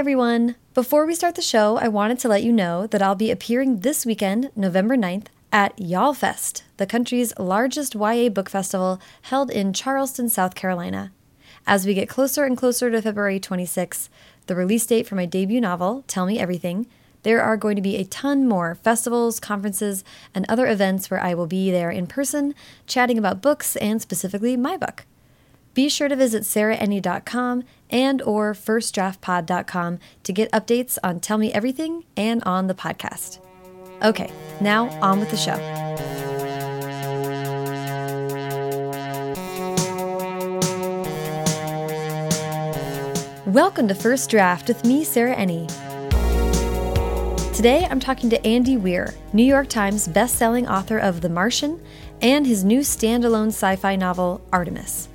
everyone. Before we start the show, I wanted to let you know that I'll be appearing this weekend, November 9th, at YALLFest, the country's largest YA book festival held in Charleston, South Carolina. As we get closer and closer to February 26th, the release date for my debut novel, Tell Me Everything, there are going to be a ton more festivals, conferences, and other events where I will be there in person, chatting about books and specifically my book. Be sure to visit sarahenny.com and or firstdraftpod.com to get updates on Tell Me Everything and on the podcast. Okay, now on with the show. Welcome to First Draft with me, Sarah Enni. Today I'm talking to Andy Weir, New York Times best-selling author of The Martian and his new standalone sci-fi novel Artemis.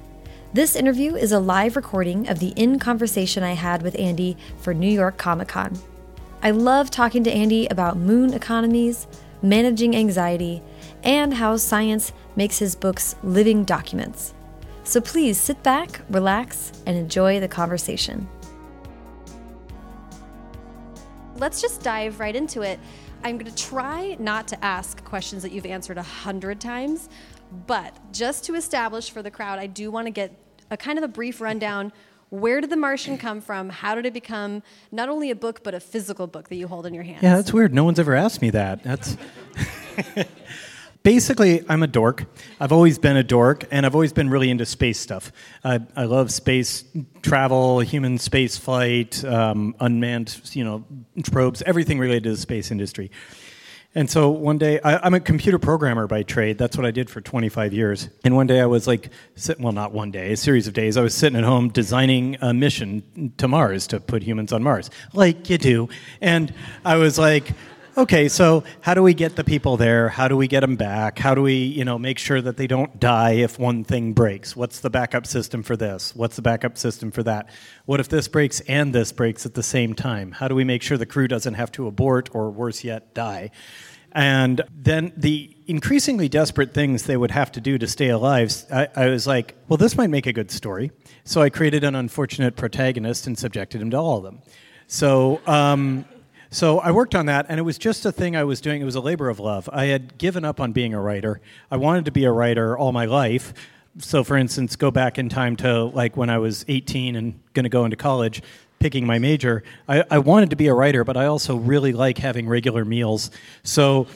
This interview is a live recording of the in conversation I had with Andy for New York Comic Con. I love talking to Andy about moon economies, managing anxiety, and how science makes his books living documents. So please sit back, relax, and enjoy the conversation. Let's just dive right into it. I'm going to try not to ask questions that you've answered a hundred times, but just to establish for the crowd, I do want to get a kind of a brief rundown where did The Martian come from? How did it become not only a book, but a physical book that you hold in your hands? Yeah, that's weird. No one's ever asked me that. That's. Basically, I'm a dork. I've always been a dork, and I've always been really into space stuff. I, I love space travel, human space flight, um, unmanned, you know, probes, everything related to the space industry. And so one day, I, am a computer programmer by trade. That's what I did for 25 years. And one day I was like, sit, well, not one day, a series of days, I was sitting at home designing a mission to Mars to put humans on Mars, like you do. And I was like, okay, so how do we get the people there? How do we get them back? How do we, you know, make sure that they don't die if one thing breaks? What's the backup system for this? What's the backup system for that? What if this breaks and this breaks at the same time? How do we make sure the crew doesn't have to abort or worse yet, die? And then the increasingly desperate things they would have to do to stay alive, I, I, was like, well, this might make a good story. So I created an unfortunate protagonist and subjected him to all of them. So, um, so I worked on that, and it was just a thing I was doing. It was a labor of love. I had given up on being a writer. I wanted to be a writer all my life. So, for instance, go back in time to like when I was 18 and going to go into college picking my major, I, I, wanted to be a writer, but I also really like having regular meals. So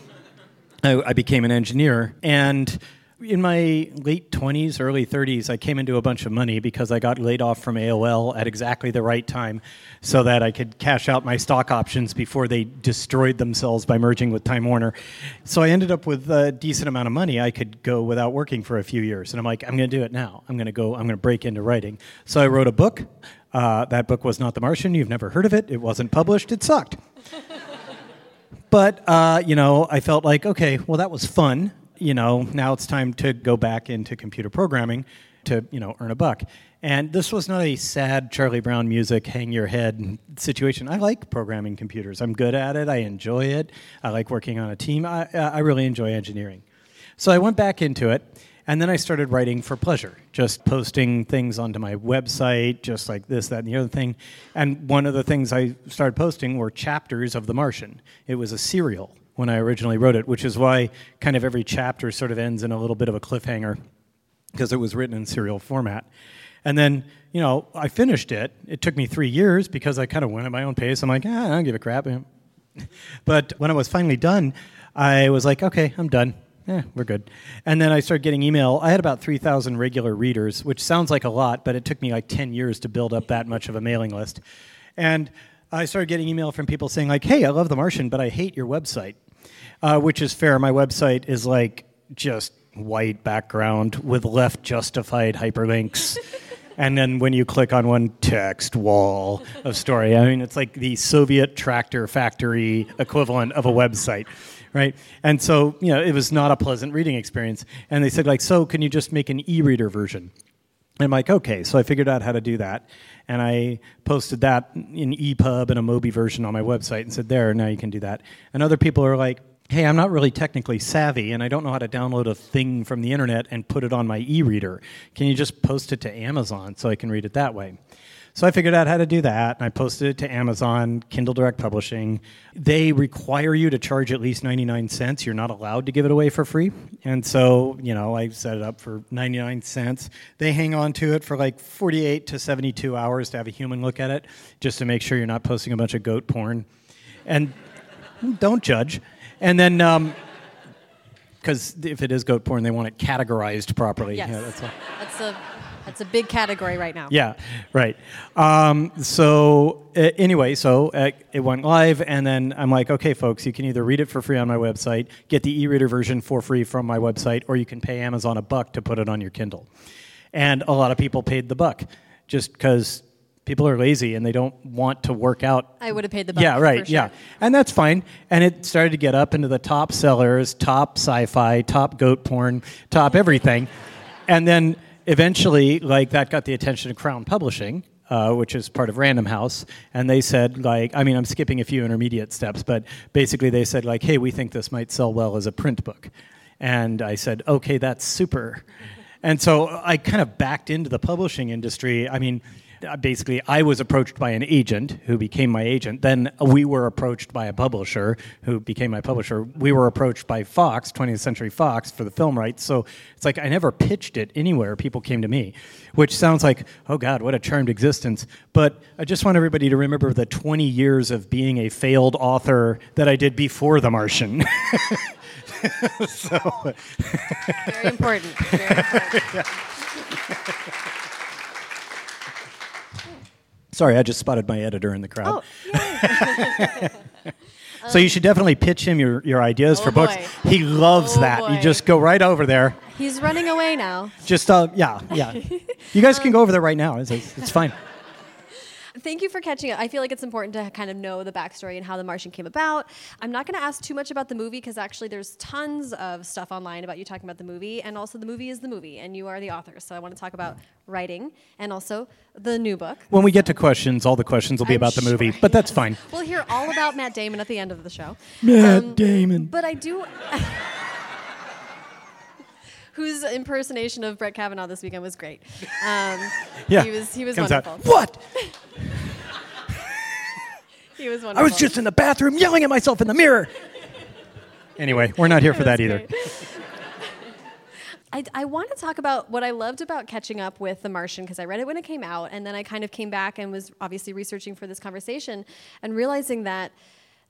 I, I became an engineer. And in my late 20s, early 30s, I came into a bunch of money because I got laid off from AOL at exactly the right time so that I could cash out my stock options before they destroyed themselves by merging with Time Warner. So I ended up with a decent amount of money. I could go without working for a few years. And I'm like, I'm going to do it now. I'm going to go, I'm going to break into writing. So I wrote a book uh, that book was not The Martian. You've never heard of it. It wasn't published. It sucked. but, uh, you know, I felt like, okay, well, that was fun. You know, now it's time to go back into computer programming to, you know, earn a buck. And this was not a sad Charlie Brown music, hang your head situation. I like programming computers. I'm good at it. I enjoy it. I like working on a team. I, uh, I really enjoy engineering. So I went back into it and then I started writing for pleasure, just posting things onto my website, just like this, that, and the other thing. And one of the things I started posting were chapters of The Martian. It was a serial when I originally wrote it, which is why kind of every chapter sort of ends in a little bit of a cliffhanger because it was written in serial format. And then, you know, I finished it. It took me three years because I kind of went at my own pace. I'm like, ah, I don't give a crap. But when I was finally done, I was like, okay, I'm done yeah, we're good. And then I started getting email. I had about 3,000 regular readers, which sounds like a lot, but it took me like 10 years to build up that much of a mailing list. And I started getting email from people saying, like, hey, I love The Martian, but I hate your website, uh, which is fair. My website is like just white background with left justified hyperlinks. and then when you click on one text wall of story, I mean, it's like the Soviet tractor factory equivalent of a website right? And so, you know, it was not a pleasant reading experience. And they said, like, so can you just make an e-reader version? And I'm like, okay. So I figured out how to do that. And I posted that in EPUB and a Mobi version on my website and said, there, now you can do that. And other people are like, hey, I'm not really technically savvy and I don't know how to download a thing from the internet and put it on my e reader. Can you just post it to Amazon so I can read it that way? So I figured out how to do that, and I posted it to Amazon, Kindle Direct Publishing. They require you to charge at least 99 cents. You're not allowed to give it away for free. And so, you know, I set it up for 99 cents. They hang on to it for like 48 to 72 hours to have a human look at it, just to make sure you're not posting a bunch of goat porn. And don't judge. And then, because if it is goat porn, they want it categorized properly. Yes. Yeah, that's all. That's a that's a big category right now. Yeah, right. Um, so uh, anyway, so uh, it went live, and then I'm like, okay, folks, you can either read it for free on my website, get the e-reader version for free from my website, or you can pay Amazon a buck to put it on your Kindle. And a lot of people paid the buck just because people are lazy and they don't want to work out I would have paid the buck. yeah, right. sure. Yeah, and that's fine. And it started to get up into the top sellers, top sci-fi, top goat porn, top everything, and then eventually, like that got the attention of Crown Publishing. Uh, which is part of Random House, and they said, like, I mean, I'm skipping a few intermediate steps, but basically they said, like, hey, we think this might sell well as a print book, and I said, okay, that's super, and so I kind of backed into the publishing industry. I mean, Uh, basically i was approached by an agent who became my agent. Then we were approached by a publisher who became my publisher. We were approached by fox 20th century fox for the film rights. So it's like i never pitched it anywhere. People came to me which sounds like oh god what a charmed existence. But i just want everybody to remember the 20 years of being a failed author that i did before the martian. So Very important. Very important. sorry i just spotted my editor in the crowd Oh. So you should definitely pitch him your, your ideas Oh, for books. boy. He loves Oh, that. You just go right over there. he's running away now. Just uh, yeah, yeah. You guys can go over there right now. It's, it's fine. Thank you for catching up. I feel like it's important to kind of know the backstory and how The Martian came about. I'm not going to ask too much about the movie because actually there's tons of stuff online about you talking about the movie, and also the movie is the movie, and you are the author. So I want to talk about writing and also the new book. When we get to questions, all the questions will be I'm about the movie, but that's fine. We'll hear all about Matt Damon at the end of the show. Matt um, Damon. But I do. Whose impersonation of Brett Kavanaugh this weekend was great. Um, Yeah. he was he was Comes wonderful. out. What? He was wonderful. I was just in the bathroom yelling at myself in the mirror. Anyway, we're not here for that either. I, I want to talk about what I loved about catching up with The Martian because I read it when it came out, and then I kind of came back and was obviously researching for this conversation and realizing that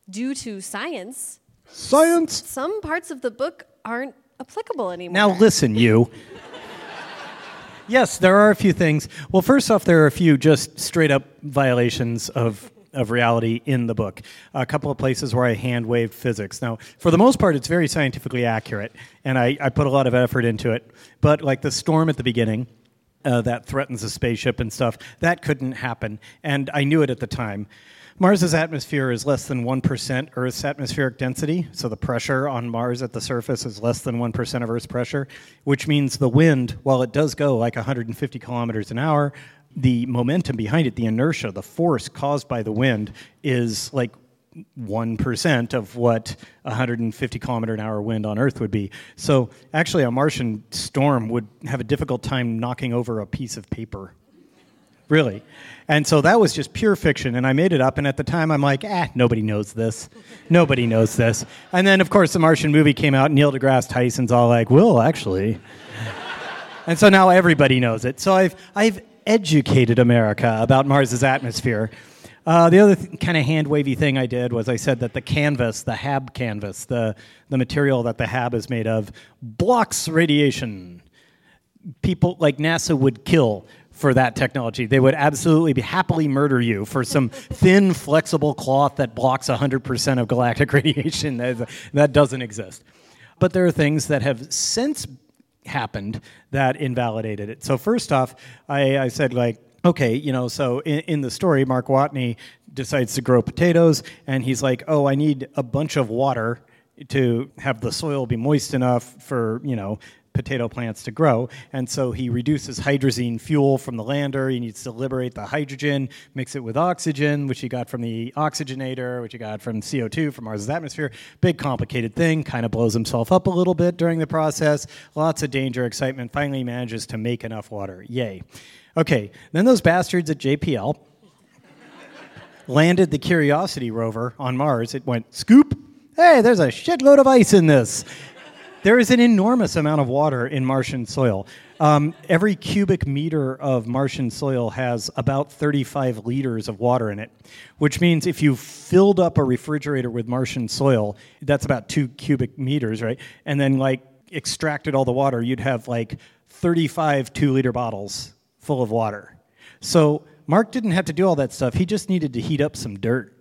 due to science, Science. some parts of the book aren't applicable anymore. Now listen, you. Yes, there are a few things. Well, first off, there are a few just straight up violations of of reality in the book. A couple of places where I hand waved physics. Now, for the most part, it's very scientifically accurate, and I, I put a lot of effort into it. But like the storm at the beginning, uh, that threatens a spaceship and stuff, that couldn't happen, and I knew it at the time. Mars's atmosphere is less than 1% Earth's atmospheric density, so the pressure on Mars at the surface is less than 1% of Earth's pressure, which means the wind, while it does go like 150 kilometers an hour, the momentum behind it, the inertia, the force caused by the wind, is like 1% of what a 150 kilometer an hour wind on Earth would be. So actually, a Martian storm would have a difficult time knocking over a piece of paper. Really. And so that was just pure fiction, and I made it up. And at the time, I'm like, ah, nobody knows this. Nobody knows this. And then, of course, the Martian movie came out, Neil deGrasse Tyson's all like, well, actually. And so now everybody knows it. So I've, I've educated America about Mars's atmosphere. Uh, the other th- kind of hand wavy thing I did was I said that the canvas, the HAB canvas, the, the material that the HAB is made of, blocks radiation. People like NASA would kill for that technology. They would absolutely be happily murder you for some thin, flexible cloth that blocks 100% of galactic radiation. That, that doesn't exist. But there are things that have since happened that invalidated it. So first off, I, I said like, okay, you know, so in, in the story, Mark Watney decides to grow potatoes, and he's like, oh, I need a bunch of water to have the soil be moist enough for you know potato plants to grow. And so he reduces hydrazine fuel from the lander. He needs to liberate the hydrogen, mix it with oxygen, which he got from the oxygenator, which he got from CO2 from Mars' atmosphere. Big, complicated thing. Kind of blows himself up a little bit during the process. Lots of danger, excitement. Finally manages to make enough water. Yay. Okay, then those bastards at JPL landed the Curiosity rover on Mars. It went scoop. Hey, there's a shitload of ice in this. There is an enormous amount of water in Martian soil. Um, every cubic meter of Martian soil has about 35 liters of water in it, which means if you filled up a refrigerator with Martian soil, that's about two cubic meters, right? And then like extracted all the water, you'd have like 35 two liter bottles full of water. So Mark didn't have to do all that stuff. He just needed to heat up some dirt.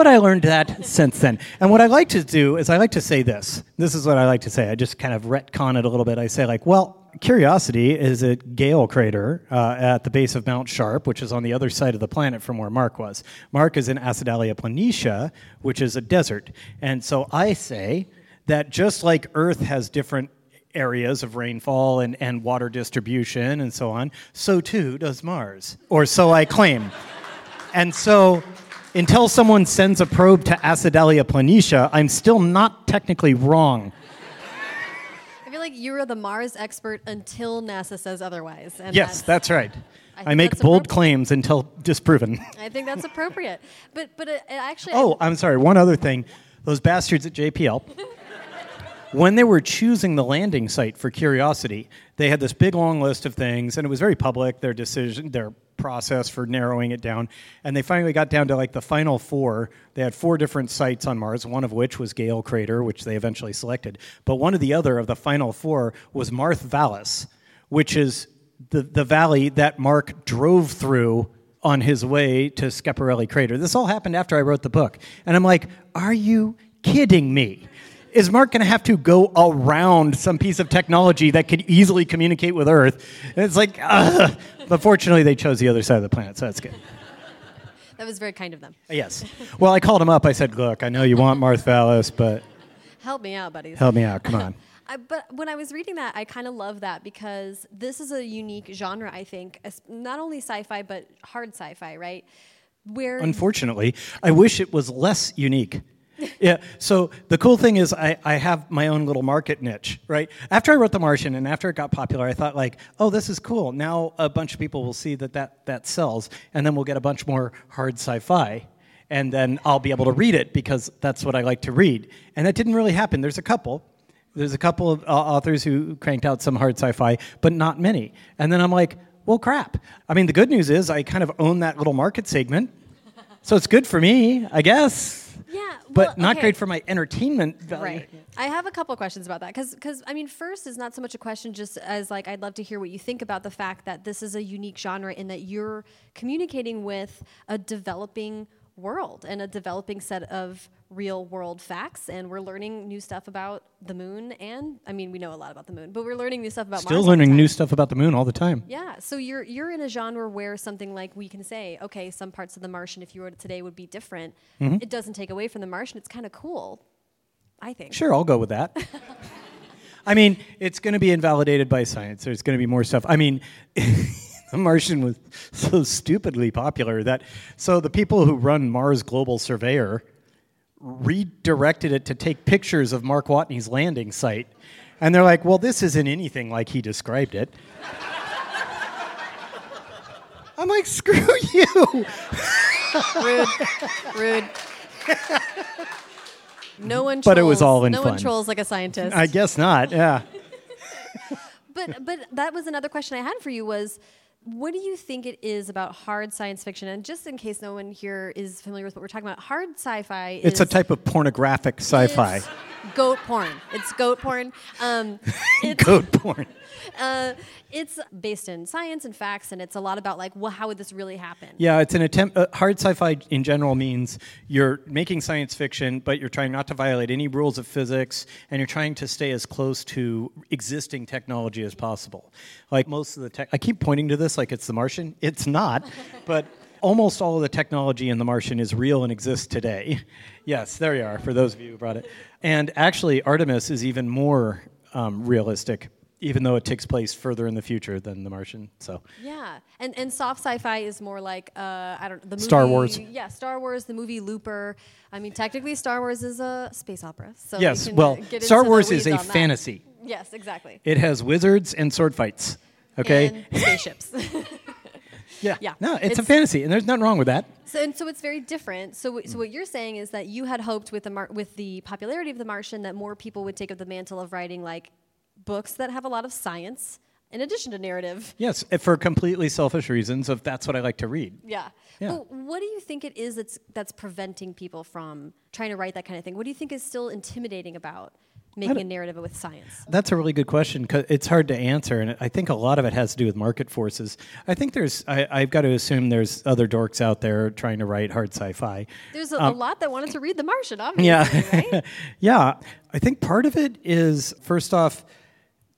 But I learned that since then. And what I like to do is I like to say this. This is what I like to say. I just kind of retcon it a little bit. I say, like, well, Curiosity is a Gale crater uh, at the base of Mount Sharp, which is on the other side of the planet from where Mark was. Mark is in Acidalia planitia, which is a desert. And so I say that just like Earth has different areas of rainfall and, and water distribution and so on, so too does Mars. Or so I claim. and so until someone sends a probe to Acidalia planitia, I'm still not technically wrong. I feel like you're the Mars expert until NASA says otherwise. And yes, that's, right. I I, make bold claims until disproven. I think that's appropriate. But but it, it actually oh, I'm sorry. One other thing. Those bastards at JPL, when they were choosing the landing site for Curiosity, they had this big long list of things, and it was very public, their decision, their process for narrowing it down. And they finally got down to like the final four. They had four different sites on Mars, one of which was Gale Crater, which they eventually selected. But one of the other of the final four was Mawrth Vallis, which is the, the valley that Mark drove through on his way to Schiaparelli Crater. This all happened after I wrote the book. And I'm like, are you kidding me? Is Mark going to have to go around some piece of technology that could easily communicate with Earth? And it's like, ugh. but fortunately, they chose the other side of the planet, so that's good. that was very kind of them. Uh, yes. Well, I called him up. I said, look, I know you want Mawrth Vallis, but Help me out, buddies. help me out. Come on. I, but when I was reading that, I kind of love that because this is a unique genre, I think, not only sci-fi but hard sci-fi, right? Where Unfortunately, I wish it was less unique. Yeah, so the cool thing is I, I have my own little market niche, right? After I wrote The Martian and after it got popular, I thought like, oh, this is cool. Now a bunch of people will see that that, that sells, and then we'll get a bunch more hard sci-fi, and then I'll be able to read it because that's what I like to read. And that didn't really happen. There's a couple. There's a couple of uh, authors who cranked out some hard sci-fi, but not many. And then I'm like, well, crap. I mean, the good news is I kind of own that little market segment, so it's good for me, I guess yeah, but not okay. great for my entertainment value. Right. I have a couple of questions about that because, because I mean, first is not so much a question just as like I'd love to hear what you think about the fact that this is a unique genre in that you're communicating with a developing world and a developing set of real world facts, and we're learning new stuff about the moon. And I mean, we know a lot about the moon, but we're learning new stuff about Still Mars learning new stuff about the moon all the time. Yeah, so you're you're in a genre where something like we can say, okay, some parts of The Martian, if you wrote it today, would be different. Mm-hmm. It doesn't take away from The Martian. It's kind of cool, I think. Sure, I'll go with that. I mean, it's going to be invalidated by science. There's going to be more stuff. I mean, The Martian was so stupidly popular that so the people who run Mars Global Surveyor redirected it to take pictures of Mark Watney's landing site. And they're like, well, this isn't anything like he described it. I'm like, screw you. rude, rude. No one. Trolls, But it was all in no one trolls like a scientist. I guess not, yeah. but but that was another question I had for you was. What do you think it is about hard science fiction? And just in case no one here is familiar with what we're talking about, hard sci-fi It's a type of pornographic sci-fi. Goat porn. It's goat porn. Um, it's, Goat porn. uh, it's based in science and facts, and it's a lot about like, well, how would this really happen? Yeah, it's an attempt. Uh, hard sci-fi in general means you're making science fiction, but you're trying not to violate any rules of physics, and you're trying to stay as close to existing technology as possible. Like most of the tech, I keep pointing to this like it's The Martian. It's not, but almost all of the technology in The Martian is real and exists today. yes, there you are, for those of you who brought it. And actually, Artemis is even more um, realistic, even though it takes place further in the future than The Martian. So Yeah, and and soft sci-fi is more like uh, I don't know, the movie, Star Wars. Yeah, Star Wars, the movie Looper. I mean, technically, Star Wars is a space opera. So yes, well, uh, get Star Wars is a fantasy. Yes, exactly. It has wizards and sword fights. Okay. And spaceships. yeah. yeah. No, it's, a fantasy, and there's nothing wrong with that. So, and so it's very different. So, so what you're saying is that you had hoped with the Mar- with the popularity of The Martian that more people would take up the mantle of writing like books that have a lot of science in addition to narrative. Yes, eh, for completely selfish reasons of that's what I like to read. Yeah. Yeah. But what do you think it is that's that's preventing people from trying to write that kind of thing? What do you think is still intimidating about making a narrative with science? That's a really good question because it's hard to answer, and I think a lot of it has to do with market forces. I think there's, I, I've got to assume there's other dorks out there trying to write hard sci-fi. There's a, a lot that wanted to read The Martian, obviously, Um, Yeah, right? yeah. I think part of it is first off,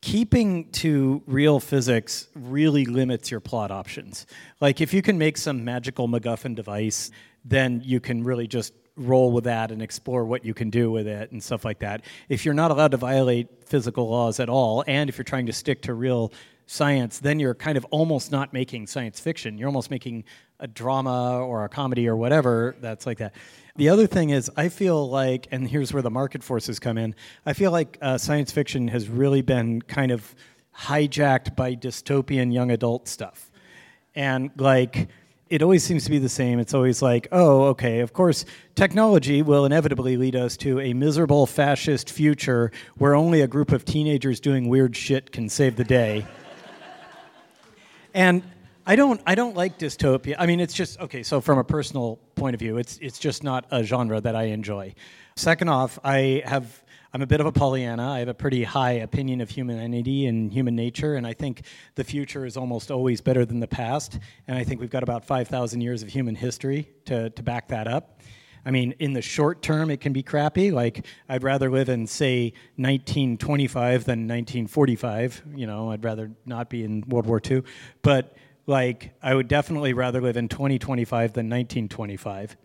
keeping to real physics really limits your plot options. Like if you can make some magical MacGuffin device, then you can really just roll with that and explore what you can do with it and stuff like that. If you're not allowed to violate physical laws at all, and if you're trying to stick to real science, then you're kind of almost not making science fiction. You're almost making a drama or a comedy or whatever that's like that. The other thing is, I feel like, and here's where the market forces come in, I feel like uh, science fiction has really been kind of hijacked by dystopian young adult stuff. And like, it always seems to be the same. It's always like, oh, okay, of course, technology will inevitably lead us to a miserable fascist future where only a group of teenagers doing weird shit can save the day. and I don't, I don't like dystopia. I mean, it's just okay. So from a personal point of view, it's it's just not a genre that I enjoy. Second off, I have I'm a bit of a Pollyanna. I have a pretty high opinion of humanity and human nature, and I think the future is almost always better than the past. And I think we've got about 5,000 years of human history to, to back that up. I mean, in the short term, it can be crappy. Like, I'd rather live in, say, 1925 than 1945. You know, I'd rather not be in World War II. But, like, I would definitely rather live in 2025 than 1925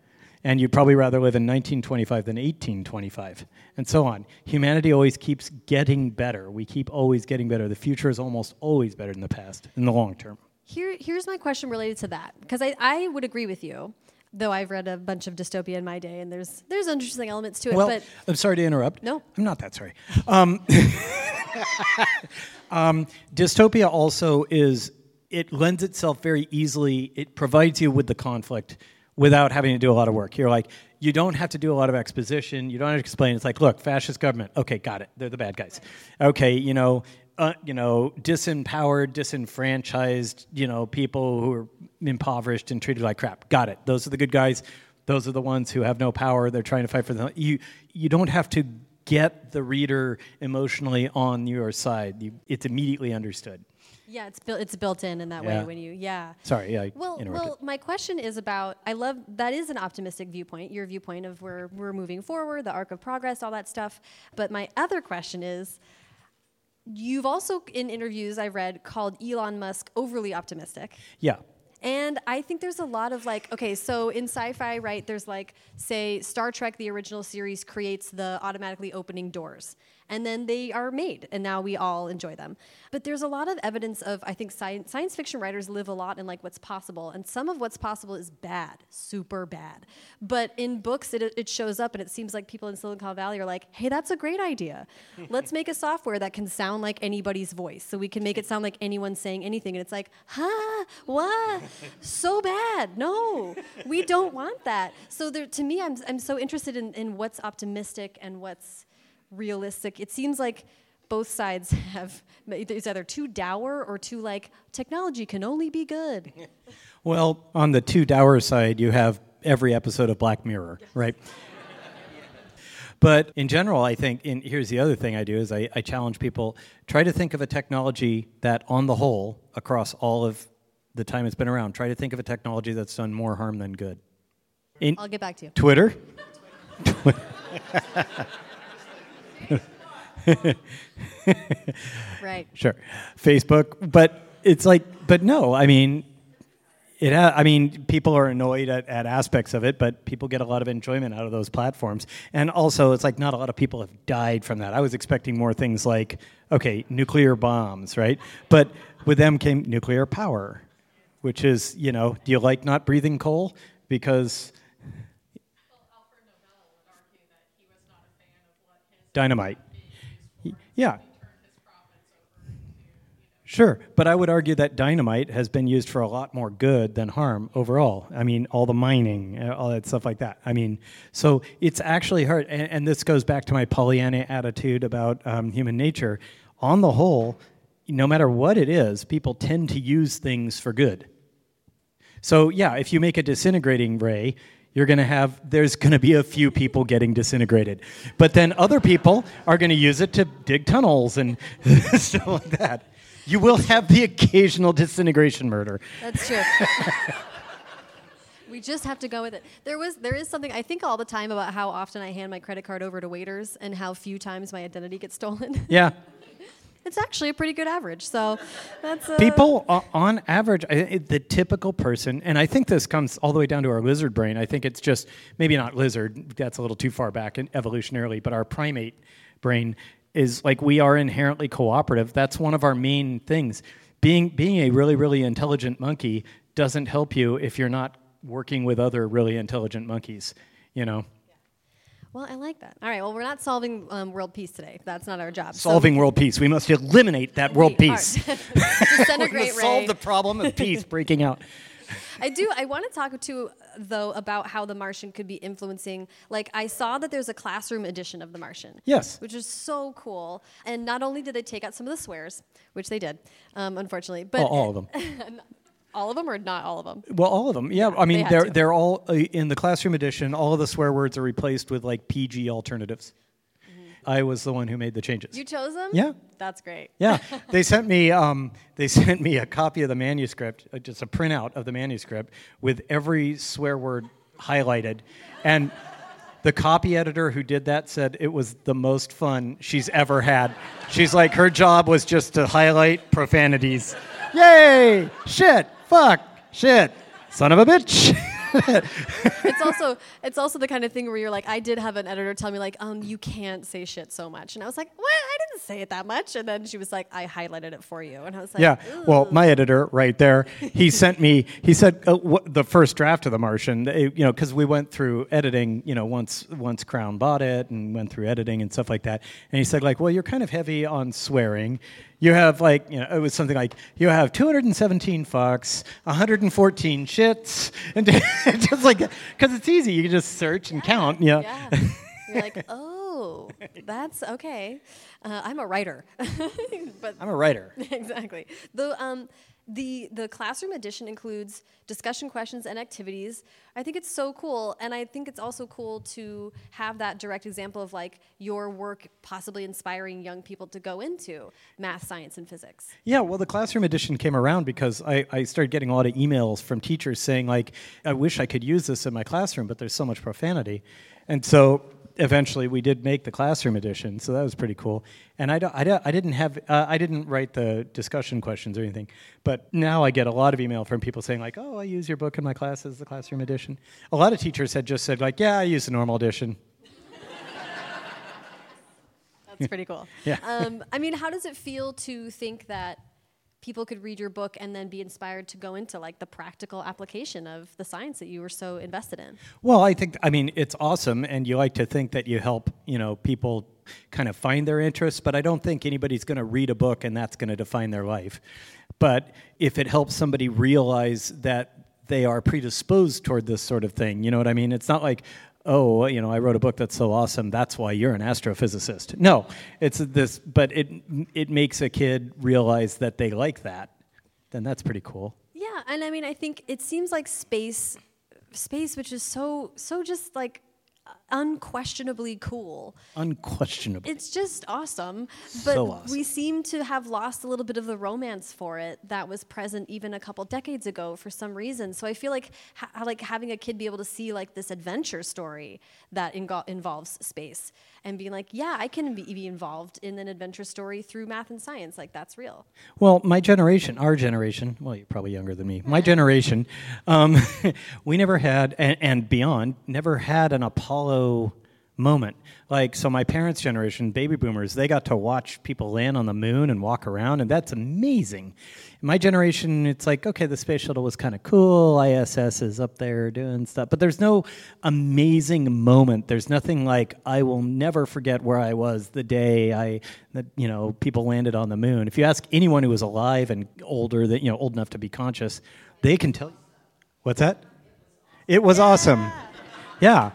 and you'd probably rather live in 1925 than 1825, and so on. Humanity always keeps getting better. We keep always getting better. The future is almost always better than the past in the long term. Here, here's my question related to that because I, I would agree with you, though I've read a bunch of dystopia in my day, and there's there's interesting elements to it. Well, but I'm sorry to interrupt. No. I'm not that sorry. Um, um, dystopia also is, it lends itself very easily, it provides you with the conflict without having to do a lot of work. You're like, you don't have to do a lot of exposition. You don't have to explain. It's like, look, fascist government. Okay, got it. They're the bad guys. Okay, you know, uh, you know, disempowered, disenfranchised, you know, people who are impoverished and treated like crap. Got it. Those are the good guys. Those are the ones who have no power. They're trying to fight for them. You you don't have to get the reader emotionally on your side. You, it's immediately understood. Yeah, it's built it's built in in that Yeah. way when you yeah. Sorry, I Well, well, my question is about. I love that is an optimistic viewpoint. Your viewpoint of where we're moving forward, the arc of progress, all that stuff. But my other question is, you've also in interviews I've read called Elon Musk overly optimistic. yeah. And I think there's a lot of like, okay, so in sci fi, right, there's like, say, Star Trek, the original series, creates the automatically opening doors. And then they are made, and now we all enjoy them. But there's a lot of evidence of, I think, science, science fiction writers live a lot in like what's possible. And some of what's possible is bad, super bad. But in books, it, it shows up, and it seems like people in Silicon Valley are like, hey, that's a great idea. Let's make a software that can sound like anybody's voice. So we can make it sound like anyone saying anything. And it's like, huh, what? so bad. No, we don't want that. So there, to me, I'm, I'm so interested in, in what's optimistic and what's realistic. It seems like both sides have, it's either too dour or too like, technology can only be good. Well, on the too dour side, you have every episode of Black Mirror, right? But in general, I think, and here's the other thing I do is I, I challenge people try to think of a technology that, on the whole, across all of the time it's been around, try to think of a technology that's done more harm than good. In I'll get back to you. Twitter? Twitter, Right. sure, Facebook, but it's like, but no, I mean, It, I mean, people are annoyed at, at aspects of it, but people get a lot of enjoyment out of those platforms. And also, it's like not a lot of people have died from that. I was expecting more things like, okay, nuclear bombs, right? But with them came nuclear power, which is, you know, do you like not breathing coal? Because dynamite. Yeah. Sure, but I would argue that dynamite has been used for a lot more good than harm overall. I mean, all the mining, uh, all that stuff like that. I mean, so it's actually hard, and, and this goes back to my Pollyanna attitude about um, human nature. On the whole, no matter what it is, people tend to use things for good. So, yeah, if you make a disintegrating ray, you're going to have, there's going to be a few people getting disintegrated. But then other people are going to use it to dig tunnels and stuff like that. You will have the occasional disintegration murder. That's true. we just have to go with it. There was there is something I think all the time about how often I hand my credit card over to waiters and how few times my identity gets stolen. Yeah. It's actually a pretty good average. So that's uh, People, on average, the typical person, and I think this comes all the way down to our lizard brain. I think it's just maybe not lizard, that's a little too far back in evolutionarily, but our primate brain is like we are inherently cooperative. That's one of our main things. Being, being a really, really intelligent monkey doesn't help you if you're not working with other really intelligent monkeys, you know? Well, I like that. All right. Well, we're not solving um, world peace today. That's not our job. So Solving world peace. We must eliminate that world we peace. Disintegrate Ray. Solve the problem of peace breaking out. I do. I want to talk to though about how The Martian could be influencing. Like I saw that there's a classroom edition of The Martian. Yes. Which is so cool. And not only did they take out some of the swears, which they did, um, unfortunately, but Well, all of them. All of them or not all of them. Well, all of them. Yeah, I mean, had they're to. they're all uh, in the classroom edition. All of the swear words are replaced with like PG alternatives. I was the one who made the changes. Mm-hmm. You chose them. Yeah. That's great. yeah, they sent me um, they sent me a copy of the manuscript, uh, just a printout of the manuscript with every swear word highlighted, and the copy editor who did that said it was the most fun she's ever had. She's like, her job was just to highlight profanities. Yay! Shit! Fuck! Shit! Son of a bitch! it's also it's also the kind of thing where you're like, I did have an editor tell me like, um, you can't say shit so much, and I was like, what? Didn't say it that much, and then she was like, I highlighted it for you, and I was like, Yeah. Well, my editor right there, he sent me. He said uh, what, the first draft of The Martian. uh, You know, because we went through editing. You know, once once Crown bought it and went through editing and stuff like that. And he said like, well, you're kind of heavy on swearing. You have like, you know, it was something like you have 217 fucks, 114 shits, and just like because it's easy. You can just search and count. You know. Yeah. You're like, oh, that's okay. Uh, I'm a writer, but I'm a writer. exactly. The um, the the classroom edition includes discussion questions and activities. I think it's so cool, and I think it's also cool to have that direct example of like your work possibly inspiring young people to go into math, science, and physics. Yeah, well, the classroom edition came around because I, I started getting a lot of emails from teachers saying, like, I wish I could use this in my classroom, but there's so much profanity. And so eventually we did make the classroom edition, so that was pretty cool. And I, don't, I, don't, I didn't have, uh, I didn't write the discussion questions or anything, but now I get a lot of email from people saying, like, oh, I use your book in my classes, the classroom edition. A lot of teachers had just said, like, yeah, I use the normal edition. That's pretty cool. Yeah. Um, I mean, how does it feel to think that people could read your book and then be inspired to go into like the practical application of the science that you were so invested in? Well, I think I mean it's awesome, and you like to think that you help you know people kind of find their interests, but I don't think anybody's going to read a book and that's going to define their life. But if it helps somebody realize that they are predisposed toward this sort of thing, you know what I mean? It's not like oh, you know, I wrote a book that's so awesome, that's why you're an astrophysicist. No, it's this, but it it makes a kid realize that they like that. Then that's pretty cool. Yeah, and I mean, I think it seems like space, space, which is so so just like unquestionably cool. Unquestionably. It's just awesome, but So awesome. we seem to have lost a little bit of the romance for it that was present even a couple decades ago for some reason. So I feel like ha- like having a kid be able to see like this adventure story that ingo- involves space and being like, yeah, I can be, be involved in an adventure story through math and science. Like that's real. Well, my generation, our generation, well, you're probably younger than me. My generation, um, we never had, and, and beyond, never had an Apollo moment. Like, so my parents' generation, baby boomers, they got to watch people land on the moon and walk around, and that's amazing. my generation, it's like, okay, the space shuttle was kind of cool. ISS is up there doing stuff, but there's no amazing moment. There's nothing like, I will never forget where I was the day I, that, you know, people landed on the moon. If you ask anyone who was alive and older, that, you know, old enough to be conscious, they can tell you. What's that? It was awesome. Yeah.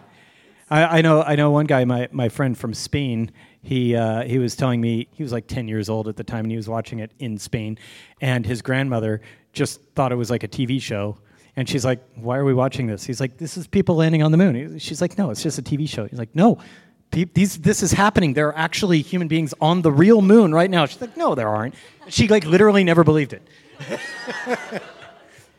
I, I, know. I know one guy, my, my friend from Spain. He uh, he was telling me he was like ten years old at the time, and he was watching it in Spain, and his grandmother just thought it was like a TV show. And she's like, "Why are we watching this?" He's like, "This is people landing on the moon." She's like, "No, it's just a TV show." He's like, "No, these this is happening. There are actually human beings on the real moon right now." She's like, "No, there aren't." She like literally never believed it.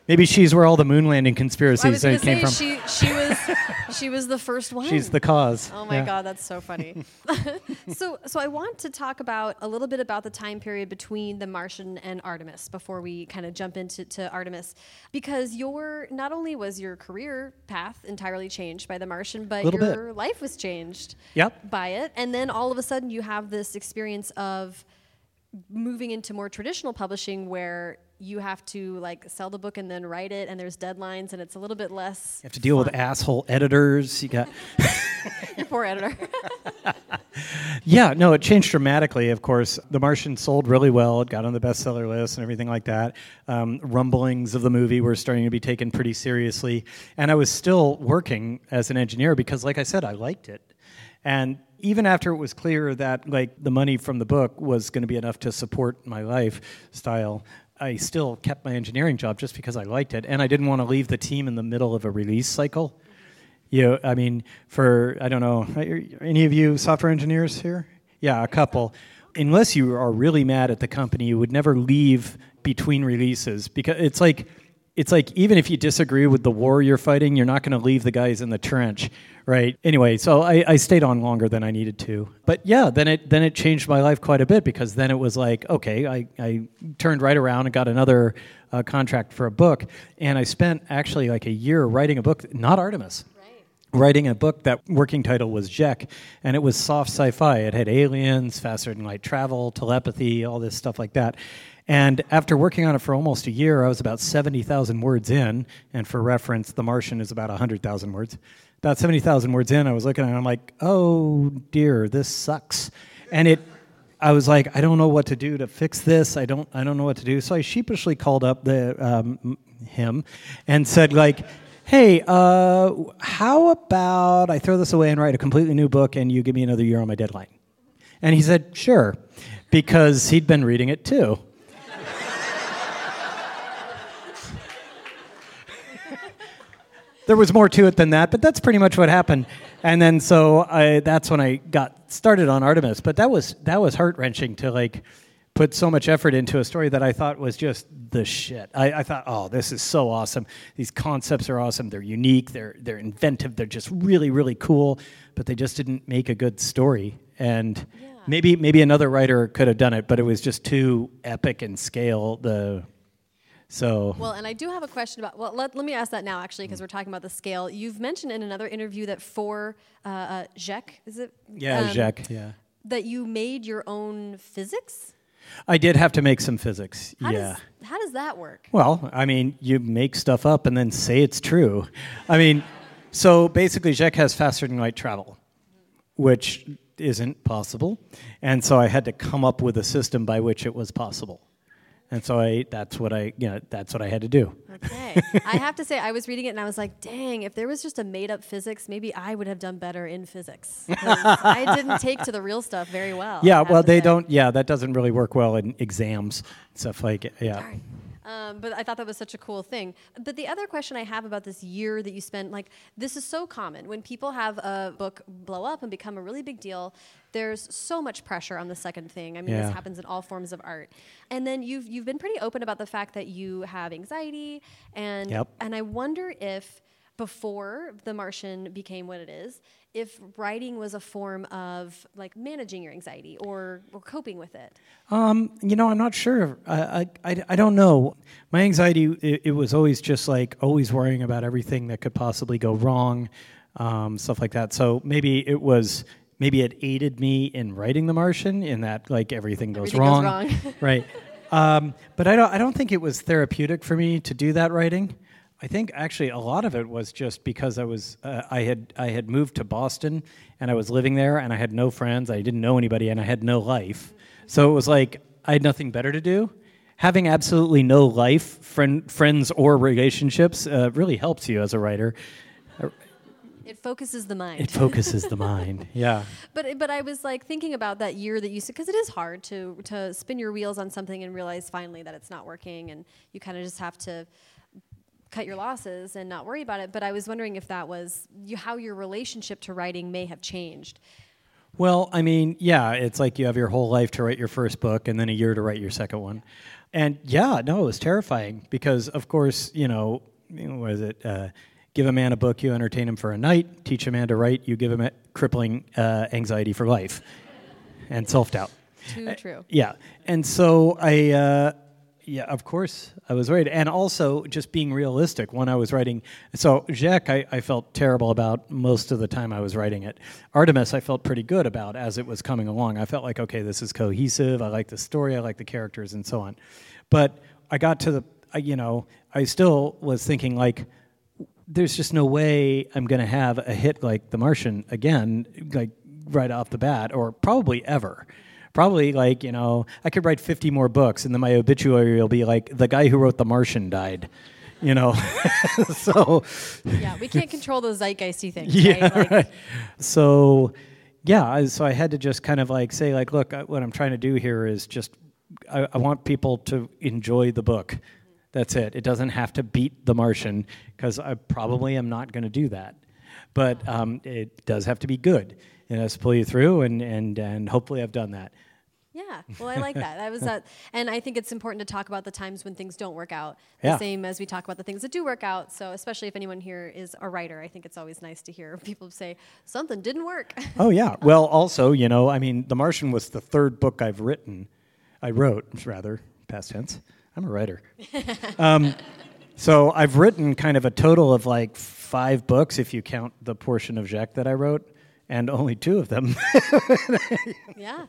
Maybe she's where all the moon landing conspiracies came say, from. She, she was she was the first one. She's the cause. Oh my yeah. god, that's so funny. so so I want to talk about a little bit about the time period between The Martian and Artemis before we kind of jump into to Artemis, because your not only was your career path entirely changed by The Martian, but your bit. life was changed. Yep. By it, and then all of a sudden you have this experience of moving into more traditional publishing where you have to like sell the book and then write it and there's deadlines and it's a little bit less you have to deal fun. with asshole editors. You got your poor editor. Yeah no it changed dramatically of course. The martian sold really well. It got on the bestseller list and everything like that. Um, rumblings of the movie were starting to be taken pretty seriously. And i was still working as an engineer because like i said i liked it. And even after it was clear that like the money from the book was going to be enough to support my lifestyle, I still kept my engineering job just because I liked it, and I didn't want to leave the team in the middle of a release cycle. You know, I mean, for I don't know, any of you software engineers here? Yeah, a couple. Unless you are really mad at the company, you would never leave between releases because it's like it's like even if you disagree with the war you're fighting, you're not going to leave the guys in the trench, right? Anyway, so I, I, stayed on longer than I needed to. But yeah, then it then it changed my life quite a bit because then it was like, okay, I, I turned right around and got another uh, contract for a book, and I spent actually like a year writing a book, not Artemis. Writing a book that working title was Zhek, and it was soft sci-fi. It had aliens, faster than light travel, telepathy, all this stuff like that. And after working on it for almost a year, I was about 70,000 words in. And for reference, The Martian is about 100,000 words. About 70,000 words in, I was looking at it, and I'm like, oh dear, this sucks. And it, I was like, I don't know what to do to fix this. I don't, I don't know what to do. So I sheepishly called up the, um, him and said, like, hey, uh, how about I throw this away and write a completely new book and you give me another year on my deadline? And he said, sure, because he'd been reading it too. There was more to it than that, but that's pretty much what happened. And then so I, that's when I got started on Artemis. But that was that was heart wrenching to like put so much effort into a story that I thought was just the shit. I, I, thought, oh, this is so awesome. These concepts are awesome. They're unique. They're they're inventive. They're just really really cool. But they just didn't make a good story. And yeah. maybe maybe another writer could have done it, but it was just too epic in scale. The so well, and I do have a question about. Well, let, let me ask that now, actually, because we're talking about the scale. You've mentioned in another interview that for uh, uh, is it? Yeah, um. Yeah. That you made your own physics. I did have to make some physics. How yeah. Does, how does that work? Well, I mean, you make stuff up and then say it's true. I mean, so basically, Zhek has faster than light travel, which isn't possible, and so I had to come up with a system by which it was possible and so I that's what I you know that's what I had to do. Okay, I have to say I was reading it and I was like, dang, if there was just a made up physics, maybe I would have done better in physics. I didn't take to the real stuff very well. Yeah, well they say. don't. Yeah, that doesn't really work well in exams stuff like yeah. Um, but I thought that was such a cool thing. But the other question I have about this year that you spent, like, this is so common. When people have a book blow up and become a really big deal, there's so much pressure on the second thing. I mean, yeah. this happens in all forms of art. And then you've you've been pretty open about the fact that you have anxiety, and yep. and I wonder if before The Martian became what it is, if writing was a form of like managing your anxiety or, or coping with it. Um, you know, I'm not sure. I, I, I, don't know. My anxiety, it, it, was always just like always worrying about everything that could possibly go wrong, um, stuff like that. So maybe it was, maybe it aided me in writing The Martian in that like everything goes everything wrong. Goes wrong. right. Um, but I don't, I don't think it was therapeutic for me to do that writing. I think actually a lot of it was just because I was uh, I had I had moved to Boston and I was living there and I had no friends, I didn't know anybody, and I had no life. So it was like I had nothing better to do. Having absolutely no life, friend, friends or relationships, uh, really helps you as a writer. It focuses the mind. It focuses the mind. Yeah. But but I was like thinking about that year that you said because it is hard to to spin your wheels on something and realize finally that it's not working and you kind of just have to cut your losses and not worry about it. But I was wondering if that was you, how your relationship to writing may have changed. Well, I mean, yeah, it's like you have your whole life to write your first book and then a year to write your second one. And yeah, no, it was terrifying because, of course, you know, what is it? Uh, give a man a book, you entertain him for a night. Teach a man to write, you give him a crippling uh, anxiety for life and self doubt. Too uh, true. Yeah. And so I, uh, yeah, of course, I was right. And also, just being realistic, when I was writing, so Zhek, I, I, felt terrible about most of the time I was writing it. Artemis, I felt pretty good about as it was coming along. I felt like, okay, this is cohesive. I like the story, I like the characters, and so on. But I got to the, you know, I still was thinking, like, there's just no way I'm going to have a hit like The Martian again, like right off the bat, or probably ever probably like you know I could write 50 more books, and then my obituary will be like the guy who wrote The Martian died. You know, so yeah, we can't control those zeitgeisty things. Yeah, right? Like, right. So yeah, so I had to just kind of like say like, look, what I'm trying to do here is just I, I want people to enjoy the book. That's it. It doesn't have to beat The Martian because I probably am not going to do that. But um, it does have to be good. Has to pull you through, and, and, and hopefully I've done that. Yeah, well, I like that. That was that, and I think it's important to talk about the times when things don't work out, the yeah. same as we talk about the things that do work out. So, especially if anyone here is a writer, I think it's always nice to hear people say something didn't work. Oh yeah. Well, also, you know, I mean, The Martian was the third book I've written. I wrote, rather, past tense. I'm a writer. um, so I've written kind of a total of like five books, if you count the portion of Zhek that I wrote, and only two of them. yeah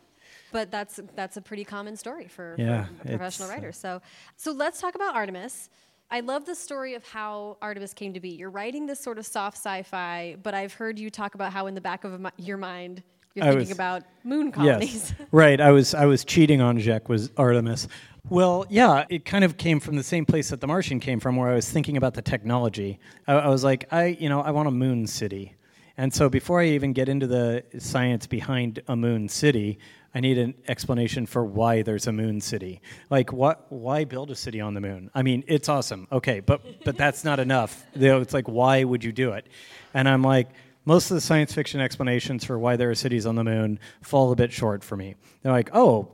but that's that's a pretty common story for, yeah, for professional uh, writers. So, so let's talk about Artemis. I love the story of how Artemis came to be. You're writing this sort of soft sci-fi, but I've heard you talk about how in the back of your mind you're I thinking was, about moon colonies. Yes, right. I was I was cheating on Zhek was Artemis. Well, yeah, it kind of came from the same place that The Martian came from, where I was thinking about the technology. I, I was like, I you know I want a moon city. And so before I even get into the science behind a moon city, I need an explanation for why there's a moon city. Like, what? Why build a city on the moon? I mean, it's awesome. Okay, but but that's not enough. You know, it's like, why would you do it? And I'm like, most of the science fiction explanations for why there are cities on the moon fall a bit short for me. They're like, oh,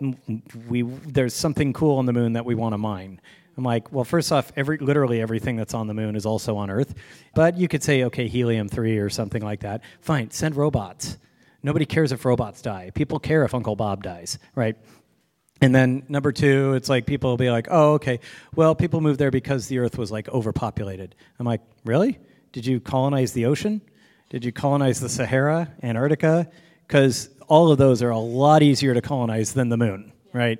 we there's something cool on the moon that we want to mine. I'm like, well, first off, every literally everything that's on the moon is also on Earth, but you could say, okay, helium three or something like that. Fine, send robots. Nobody cares if robots die. People care if Uncle Bob dies, right? And then number two, it's like people will be like, oh, okay, well, people moved there because the earth was like overpopulated. I'm like, really? Did you colonize the ocean? Did you colonize the Sahara, Antarctica? Because all of those are a lot easier to colonize than the moon, right?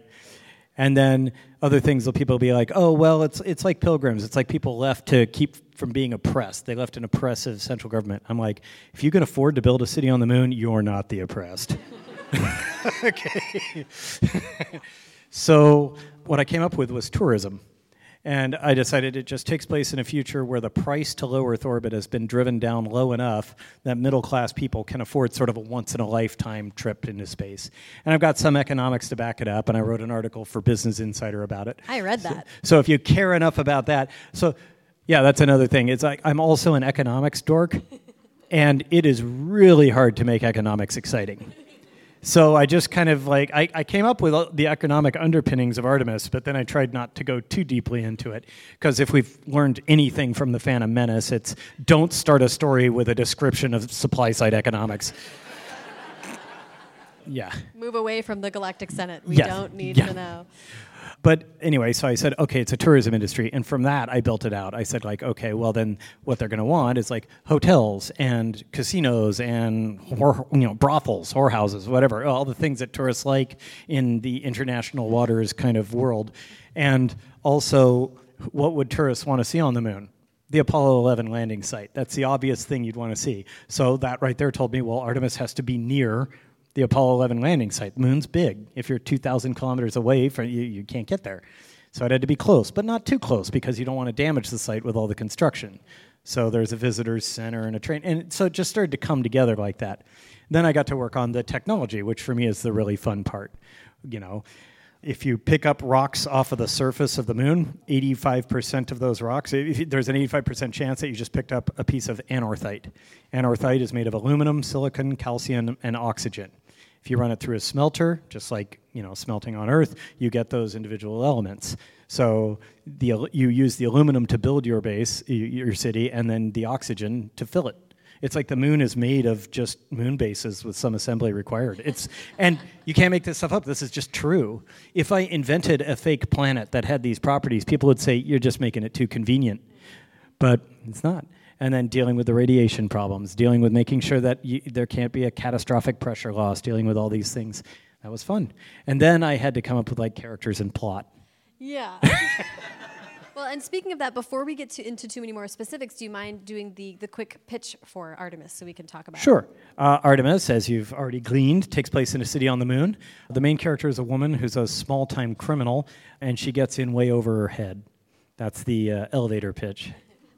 And then other things will people will be like, oh, well, it's, it's like pilgrims. It's like people left to keep from being oppressed. They left an oppressive central government. I'm like, if you can afford to build a city on the moon, you're not the oppressed. okay. so what I came up with was tourism. And I decided it just takes place in a future where the price to low Earth orbit has been driven down low enough that middle class people can afford sort of a once in a lifetime trip into space. And I've got some economics to back it up, and I wrote an article for Business Insider about it. I read that. So, so if you care enough about that, so yeah, that's another thing. It's like I'm also an economics dork, and it is really hard to make economics exciting. So I just kind of like I, I came up with the economic underpinnings of Artemis, but then I tried not to go too deeply into it because if we've learned anything from the Phantom Menace, it's don't start a story with a description of supply side economics. yeah. Move away from the Galactic Senate. We don't need Yeah. to know. But anyway, so I said, okay, it's a tourism industry, and from that I built it out. I said, like, okay, well then, what they're going to want is like hotels and casinos and whore, you know brothels, whorehouses, whatever, all the things that tourists like in the international waters kind of world, and also, what would tourists want to see on the moon? The Apollo 11 landing site. That's the obvious thing you'd want to see. So that right there told me, well, Artemis has to be near the Apollo 11 landing site. The moon's big. If you're 2,000 kilometers away from you, you can't get there. So it had to be close, but not too close because you don't want to damage the site with all the construction. So there's a visitors center and a train, and so it just started to come together like that. Then I got to work on the technology, which for me is the really fun part. You know, if you pick up rocks off of the surface of the moon, 85% of those rocks, there's an 85% chance that you just picked up a piece of anorthite. Anorthite is made of aluminum, silicon, calcium, and oxygen. If you run it through a smelter, just like you know smelting on Earth, you get those individual elements. So the, you use the aluminum to build your base, your city, and then the oxygen to fill it. It's like the moon is made of just moon bases with some assembly required. It's and you can't make this stuff up. This is just true. If I invented a fake planet that had these properties, people would say you're just making it too convenient. But it's not. And then dealing with the radiation problems, dealing with making sure that you, there can't be a catastrophic pressure loss, dealing with all these things. That was fun. And then I had to come up with like characters and plot. Yeah. well, and speaking of that, before we get to, into too many more specifics, do you mind doing the, the quick pitch for Artemis so we can talk about it? Sure. Uh, Artemis, as you've already gleaned, takes place in a city on the moon. The main character is a woman who's a small time criminal, and she gets in way over her head. That's the uh, elevator pitch.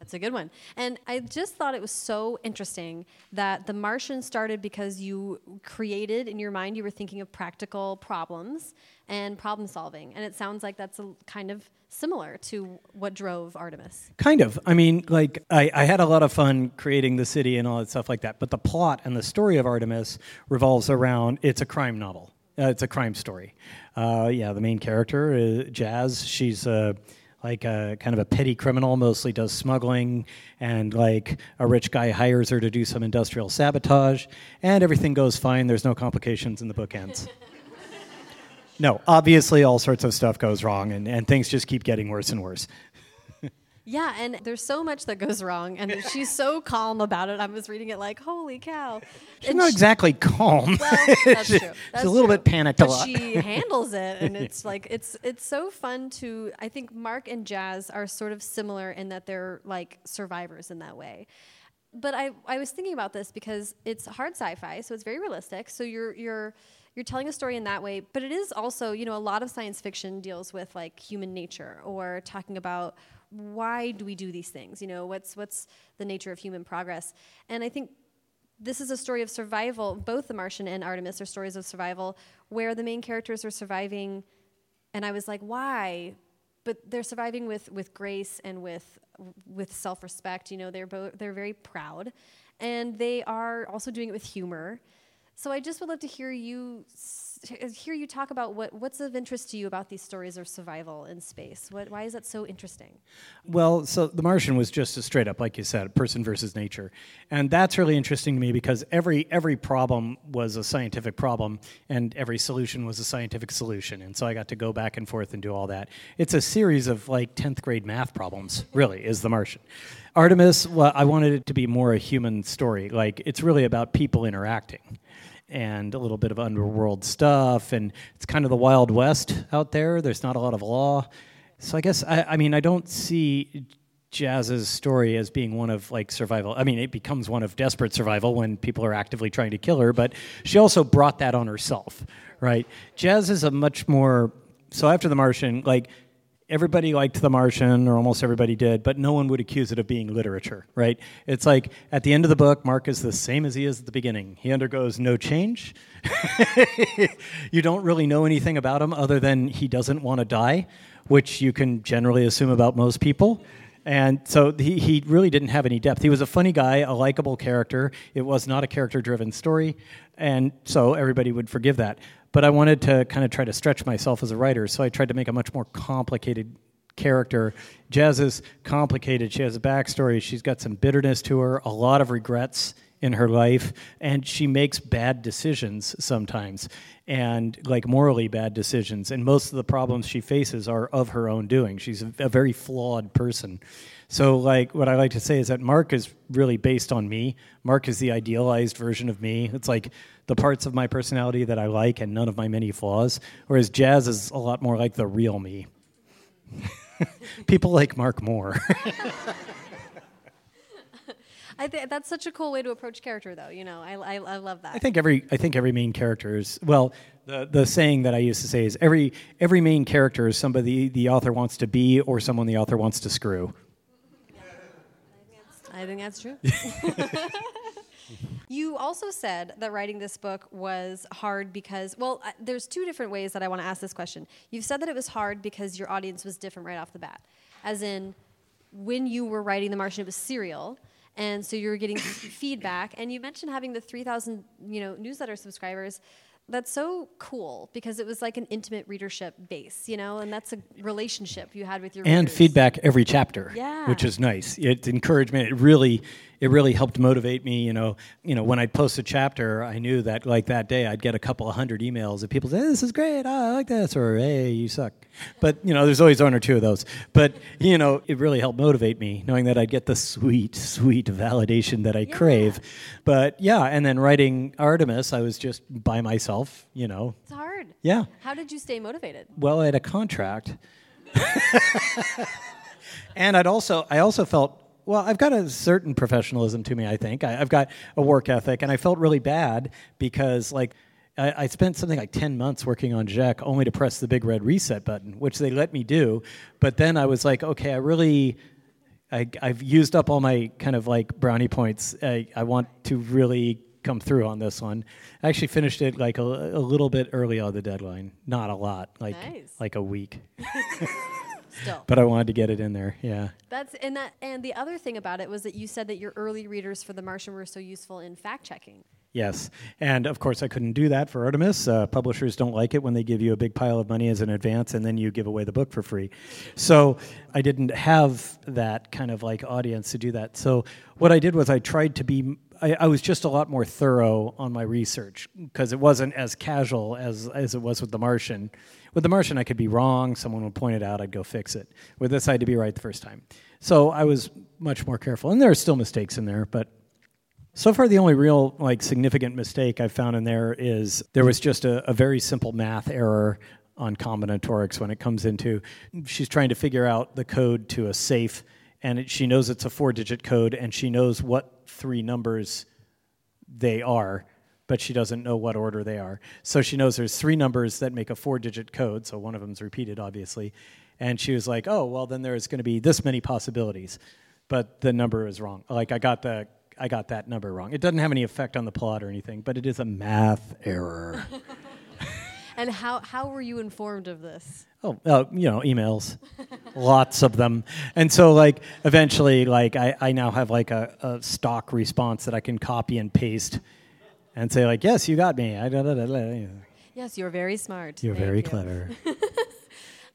That's a good one. And I just thought it was so interesting that The Martian started because you created in your mind, you were thinking of practical problems and problem solving. And it sounds like that's a, kind of similar to what drove Artemis. Kind of. I mean, like, I, I had a lot of fun creating the city and all that stuff like that, but the plot and the story of Artemis revolves around it's a crime novel. Uh, it's a crime story. Uh, yeah, the main character, uh, Jazz, she's uh, like a kind of a petty criminal, mostly does smuggling, and like a rich guy hires her to do some industrial sabotage, and everything goes fine. There's no complications, and the book ends. no, obviously, all sorts of stuff goes wrong, and, and things just keep getting worse and worse. Yeah, and there's so much that goes wrong, and she's so calm about it. I was reading it like, holy cow. She's And not she- exactly calm. Well, that's true. That's a little true. bit panicked a but lot. she handles it, and it's like it's it's so fun to. I think Mark and Jazz are sort of similar in that they're like survivors in that way. But I I was thinking about this because it's hard sci-fi, so it's very realistic. So you're you're you're telling a story in that way, but it is also you know a lot of science fiction deals with like human nature or talking about why do we do these things you know what's what's the nature of human progress and i think this is a story of survival. Both The Martian and Artemis are stories of survival where the main characters are surviving. And I was like, why? But they're surviving with, with grace and with, with self respect. You know, they're, both, they're very proud. And they are also doing it with humor. So I just would love to hear you hear you talk about what, what's of interest to you about these stories of survival in space. What, why is that so interesting? Well, so The Martian was just a straight up, like you said, person versus nature, and that's really interesting to me because every every problem was a scientific problem, and every solution was a scientific solution, and so I got to go back and forth and do all that. It's a series of like tenth grade math problems, really, is The Martian. Artemis, well, I wanted it to be more a human story. Like it's really about people interacting and a little bit of underworld stuff. And it's kind of the Wild West out there. There's not a lot of law. So I guess, I, I mean, I don't see Jazz's story as being one of like survival. I mean, it becomes one of desperate survival when people are actively trying to kill her, but she also brought that on herself, right? Jazz is a much more, so after The Martian, like, everybody liked The Martian, or almost everybody did, but no one would accuse it of being literature, right? It's like at the end of the book, Mark is the same as he is at the beginning. He undergoes no change. you don't really know anything about him other than he doesn't want to die, which you can generally assume about most people. And so he, he really didn't have any depth. He was a funny guy, a likable character. It was not a character driven story. And so everybody would forgive that. But I wanted to kind of try to stretch myself as a writer, so I tried to make a much more complicated character. Jazz is complicated. She has a backstory. She's got some bitterness to her, a lot of regrets in her life, and she makes bad decisions sometimes, and like morally bad decisions. And most of the problems she faces are of her own doing. She's a, very flawed person. So, like, what I like to say is that Mark is really based on me. Mark is the idealized version of me. It's like the parts of my personality that I like and none of my many flaws. Whereas Jazz is a lot more like the real me. People like Mark more. I think that's such a cool way to approach character, though. You know, I, I, I love that. I think every I think every main character is well. The the saying that I used to say is every every main character is somebody the author wants to be or someone the author wants to screw. I think that's true. you also said that writing this book was hard because, well, uh, there's two different ways that I want to ask this question. You've said that it was hard because your audience was different right off the bat, as in when you were writing The Martian, it was serial, and so you were getting feedback. And you mentioned having the 3,000, you know, newsletter subscribers that's so cool because it was like an intimate readership base, you know, and that's a relationship you had with your and readers. feedback every chapter, Yeah. which is nice. It encouragement. It really it really helped motivate me. You know, you know when I'd post a chapter, I knew that like that day I'd get a couple of hundred emails of people say, "This is great. Oh, I like this," or "Hey, you suck." But you know, there's always one or two of those. But you know, it really helped motivate me knowing that I'd get the sweet, sweet validation that I crave. But yeah, and then writing Artemis, I was just by myself. You know, It's hard. yeah. How did you stay motivated? Well, I had a contract. and I'd also I also felt well, I've got a certain professionalism to me, I think. I, have got a work ethic, and I felt really bad because, like, I, I spent something like 10 months working on Zhek only to press the big red reset button, which they let me do. But then I was like, okay, I really, I, I've used up all my kind of like brownie points. I, I want to really come through on this one. I actually finished it like a, a little bit early on the deadline. Not a lot, like Nice. like a week. Still. But I wanted to get it in there. Yeah. That's and that and the other thing about it was that you said that your early readers for The Martian were so useful in fact checking. Yes, and of course I couldn't do that for Artemis. Uh, publishers don't like it when they give you a big pile of money as an advance and then you give away the book for free. So I didn't have that kind of like audience to do that. So what I did was I tried to be. I, I was just a lot more thorough on my research because it wasn't as casual as as it was with The Martian. With The Martian, I could be wrong. Someone would point it out. I'd go fix it. With this, I had to be right the first time. So I was much more careful, and there are still mistakes in there, but so far, the only real like significant mistake I've found in there is there was just a, a very simple math error on combinatorics when it comes into she's trying to figure out the code to a safe, and it, she knows it's a four-digit code, and she knows what three numbers they are, but she doesn't know what order they are. So she knows there's three numbers that make a four-digit code, so one of them's repeated, obviously. And she was like, "Oh, well, then there's going to be this many possibilities." but the number is wrong. Like I got the I got that number wrong. It doesn't have any effect on the plot or anything, but it is a math error. And how how were you informed of this? oh, uh, you know, emails, lots of them, and so like eventually, like I, I now have like a, a stock response that I can copy and paste, and say like, yes, you got me. Yes, you're very smart. You're Thank very you. clever.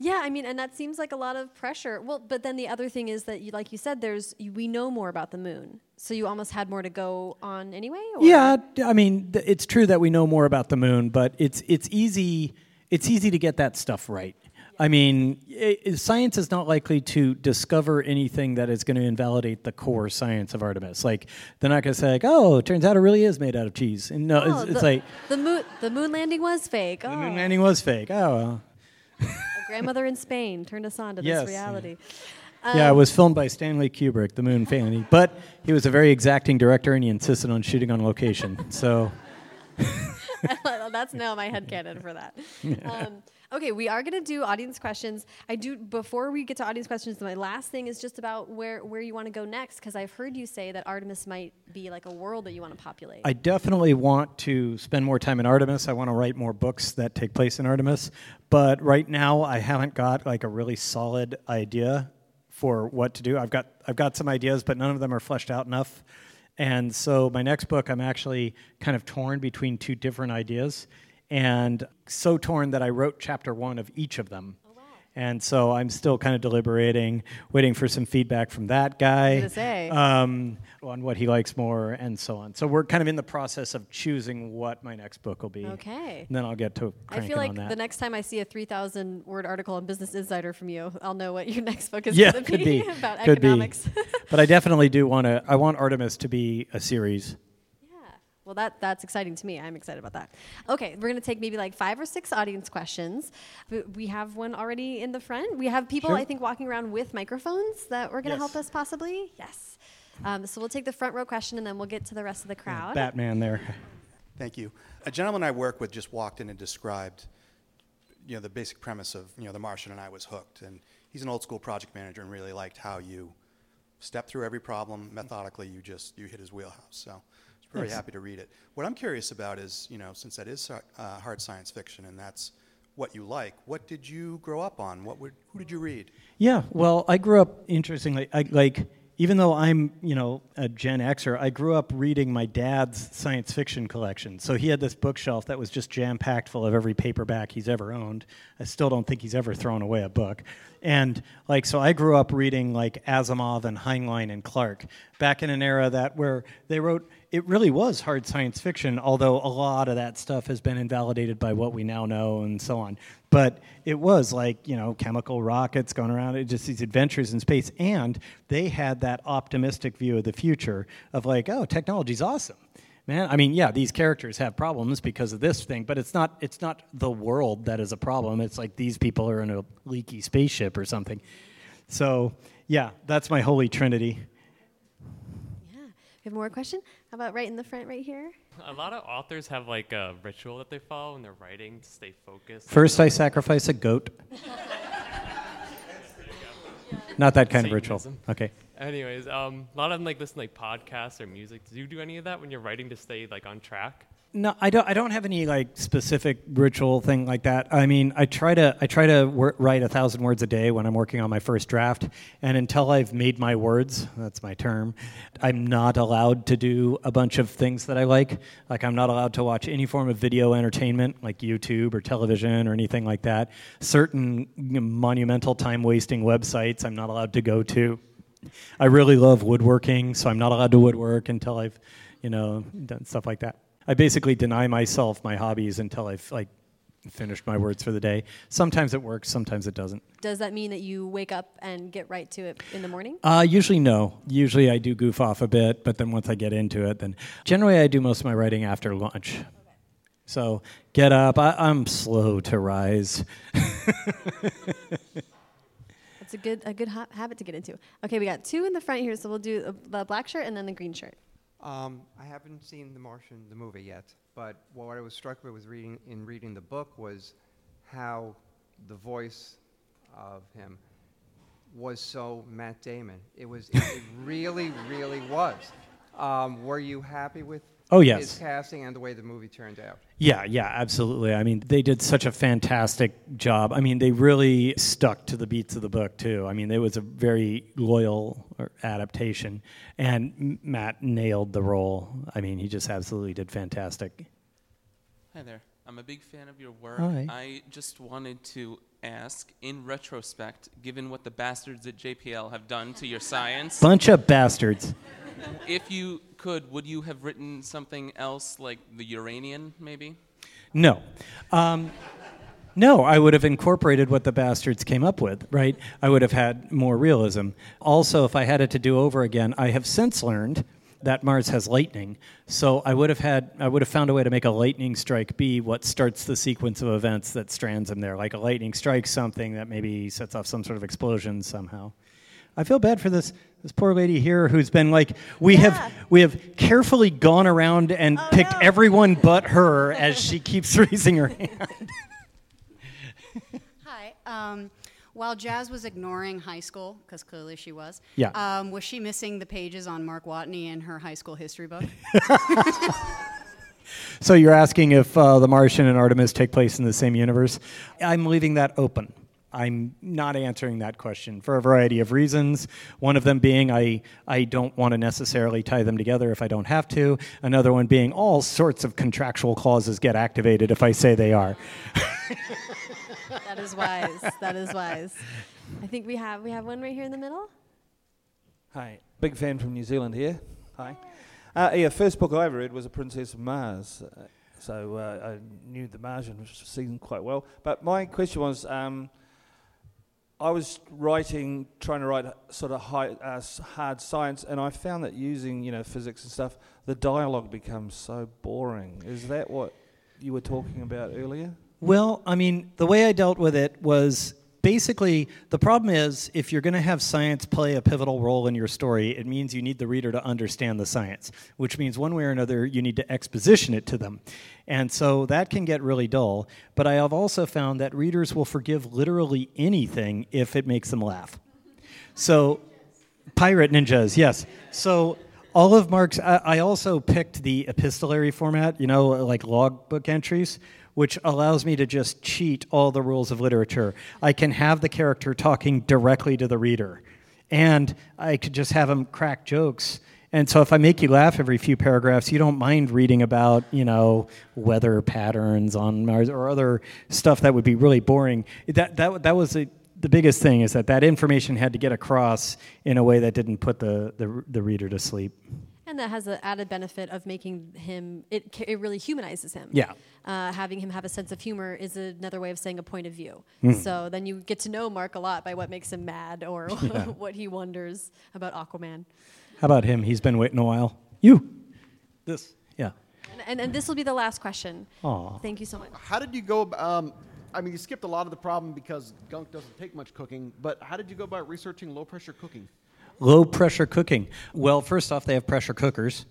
Yeah, I mean, and that seems like a lot of pressure. Well, but then the other thing is that, you, like you said, there's we know more about the moon, so you almost had more to go on anyway. Or? Yeah, I mean, th- it's true that we know more about the moon, but it's it's easy it's easy to get that stuff right. I mean, i i- science is not likely to discover anything that is going to invalidate the core science of Artemis. Like, they're not going to say, like, "Oh, it turns out it really is made out of cheese." And no, Oh, it's, it's the, like the moon. The moon landing was fake. the oh, moon landing was fake. Oh, well. a grandmother in Spain turned us on to Yes, this reality. yeah, it was filmed by Stanley Kubrick, the moon landing, but he was a very exacting director, and he insisted on shooting on location. So. That's now my head canon for that. Um, okay, we are going to do audience questions. I do before we get to audience questions. My last thing is just about where where you want to go next because I've heard you say that Artemis might be like a world that you want to populate. I definitely want to spend more time in Artemis. I want to write more books that take place in Artemis. But right now, I haven't got like a really solid idea for what to do. I've got I've got some ideas, but none of them are fleshed out enough. And so my next book, I'm actually kind of torn between two different ideas, and so torn that I wrote chapter one of each of them. And so I'm still kind of deliberating, waiting for some feedback from that guy um, on what he likes more, and so on. So we're kind of in the process of choosing what my next book will be. Okay. And then I'll get to I feel like the next time I see a 3,000 word article on Business Insider from you, I'll know what your next book is yeah, going to could be. about could economics. be. but I definitely do want to. I want Artemis to be a series. Yeah. Well, that that's exciting to me. I'm excited about that. Okay, we're gonna take maybe like five or six audience questions. We- We have one already in the front. We have people Sure. I think walking around with microphones that are gonna Yes. help us possibly. Yes. Um, so we'll take the front row question and then we'll get to the rest of the crowd. Batman there. Thank you. A gentleman I work with just walked in and described, you know, the basic premise of, you know, The Martian and I was hooked. And he's an old school project manager and really liked how you step through every problem methodically. You just, you hit his wheelhouse. So I was very Thanks. happy to read it. What I'm curious about is, you know, since that is uh, hard science fiction and that's what you like, what did you grow up on? What would, who did you read? Yeah, well, I grew up interestingly. I, like, even though I'm, you know, a Gen Xer, I grew up reading my dad's science fiction collection. So he had this bookshelf that was just jam packed full of every paperback he's ever owned. I still don't think he's ever thrown away a book. And like, so I grew up reading like Asimov and Heinlein and Clarke back in an era that where they wrote. It really was hard science fiction, although a lot of that stuff has been invalidated by what we now know and so on. But it was like, you know, chemical rockets going around, it just these adventures in space. And they had that optimistic view of the future of like, oh, technology's awesome. Man, I mean, yeah, these characters have problems because of this thing, but it's not it's not the world that is a problem. It's like these people are in a leaky spaceship or something. So, yeah, that's my holy trinity. Yeah. We have more question? How about right in the front right here? A lot of authors have like a ritual that they follow when they're writing to stay focused. First, I sacrifice a goat. Not that kind of ritual. Okay. Anyways, um, a lot of them like listen to like podcasts or music. Do you do any of that when you're writing to stay like on track? No, I don't. I don't have any like specific ritual thing like that. I mean, I try to. I try to wor- write a thousand words a day when I'm working on my first draft, and until I've made my words, that's my term. I'm not allowed to do a bunch of things that I like. Like I'm not allowed to watch any form of video entertainment, like YouTube or television or anything like that. Certain monumental time wasting websites I'm not allowed to go to. I really love woodworking, so I'm not allowed to woodwork until I've, you know, done stuff like that. I basically deny myself my hobbies until I've like finished my words for the day. Sometimes it works, sometimes it doesn't. Does that mean that you wake up and get right to it in the morning? Uh, usually no. Usually I do goof off a bit, but then once I get into it, then generally I do most of my writing after lunch. So get up. I, I'm slow to rise. It's a good a good ha- habit to get into. Okay, we got two in the front here, so we'll do the black shirt and then the green shirt. Um, I haven't seen The Martian, the movie yet, but what I was struck by was reading in reading the book was how the voice of him was so Matt Damon. It was, it really, really was. Um, were you happy with Oh, yes. his casting and the way the movie turned out? Yeah, yeah, absolutely. I mean, they did such a fantastic job. I mean, they really stuck to the beats of the book too. I mean, it was a very loyal er, adaptation, and Matt nailed the role. I mean, he just absolutely did fantastic. Hi there. I'm a big fan of your work. Hi. I just wanted to ask, in retrospect, given what the bastards at JPL have done to your science, Bunch of bastards. if you could, would you have written something else like the Uranian, maybe? No. Um, no, I would have incorporated what the bastards came up with, right? I would have had more realism. Also, if I had it to do over again, I have since learned that Mars has lightning. So I would have had I would have found a way to make a lightning strike be what starts the sequence of events that strands him there. Like a lightning strikes something that maybe sets off some sort of explosion somehow. I feel bad for this this poor lady here who's been like we Yeah. have we have carefully gone around and Oh, picked no. everyone but her as she keeps raising her hand. Hi. Um, while Jazz was ignoring high school, because clearly she was, Yeah. um, was she missing the pages on Mark Watney in her high school history book? So you're asking if uh, the Martian and Artemis take place in the same universe? I'm leaving that open. I'm not answering that question for a variety of reasons. One of them being I, I don't want to necessarily tie them together if I don't have to. Another one being all sorts of contractual clauses get activated if I say they are. That is wise. that is wise. I think we have we have one right here in the middle. Hi, big fan from New Zealand here. Hi. Uh, yeah, first book I ever read was A Princess of Mars. Uh, so uh, I knew The Martian season quite well. But my question was um, I was writing, trying to write sort of high, uh, hard science, and I found that using, you know, physics and stuff, the dialogue becomes so boring. Is that what you were talking about earlier? Well, I mean, the way I dealt with it was basically the problem is if you're going to have science play a pivotal role in your story, it means you need the reader to understand the science, which means one way or another you need to exposition it to them. And so that can get really dull. But I have also found that readers will forgive literally anything if it makes them laugh. So, pirate ninjas, yes. So, all of Mark's, I, I also picked the epistolary format, you know, like logbook entries which allows me to just cheat all the rules of literature. I can have the character talking directly to the reader, and I could just have him crack jokes. And so if I make you laugh every few paragraphs, you don't mind reading about, you know, weather patterns on Mars or other stuff that would be really boring. That that that was a, the biggest thing is that that information had to get across in a way that didn't put the the, the reader to sleep. And that has the added benefit of making him, it, it really humanizes him. Yeah. Uh, having him have a sense of humor is another way of saying a point of view. Mm. So then you get to know Mark a lot by what makes him mad or Yeah. what he wonders about Aquaman. How about him? He's been waiting a while. You. This. Yeah. And, and, and this will be the last question. Aw. Thank you so much. How did you go? ab- Um, I mean, you skipped a lot of the problem because gunk doesn't take much cooking. But how did you go about researching low pressure cooking? Low pressure cooking. Well, first off, they have pressure cookers.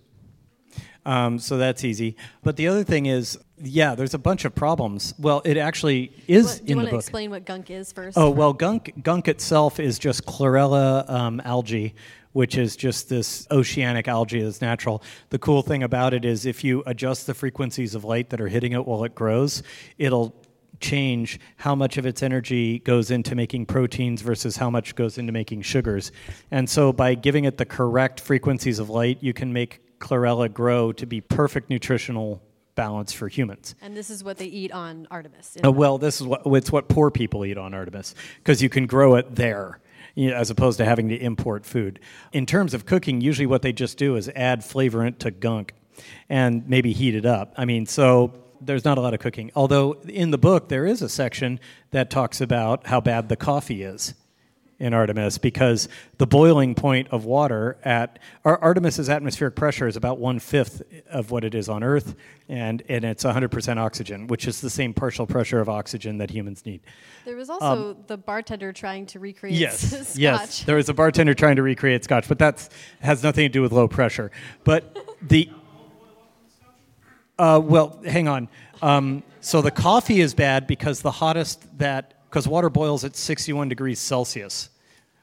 Um, so that's easy. But the other thing is, yeah, there's a bunch of problems. Well, it actually is What- do you in want the to book. explain what gunk is first? Oh well, gunk gunk itself is just chlorella um, algae, which is just this oceanic algae that's natural. The cool thing about it is if you adjust the frequencies of light that are hitting it while it grows, it'll change how much of its energy goes into making proteins versus how much goes into making sugars. And so by giving it the correct frequencies of light, you can make chlorella grow to be perfect nutritional balance for humans. And this is what they eat on Artemis. Uh, well, this is what it's what poor people eat on Artemis because you can grow it there. you know, as opposed to having to import food. In terms of cooking, usually what they just do is add flavorant to gunk and maybe heat it up. I mean, so there's not a lot of cooking. Although in the book there is a section that talks about how bad the coffee is in Artemis because the boiling point of water at Ar- Artemis's atmospheric pressure is about one fifth of what it is on Earth, and, and it's 100% oxygen, which is the same partial pressure of oxygen that humans need. There was also the bartender trying to recreate Um, Yes, scotch. yes. There was a bartender trying to recreate scotch, but that has nothing to do with low pressure. But the uh, well, hang on. Um, so the coffee is bad because the hottest that because water boils at 61 degrees Celsius,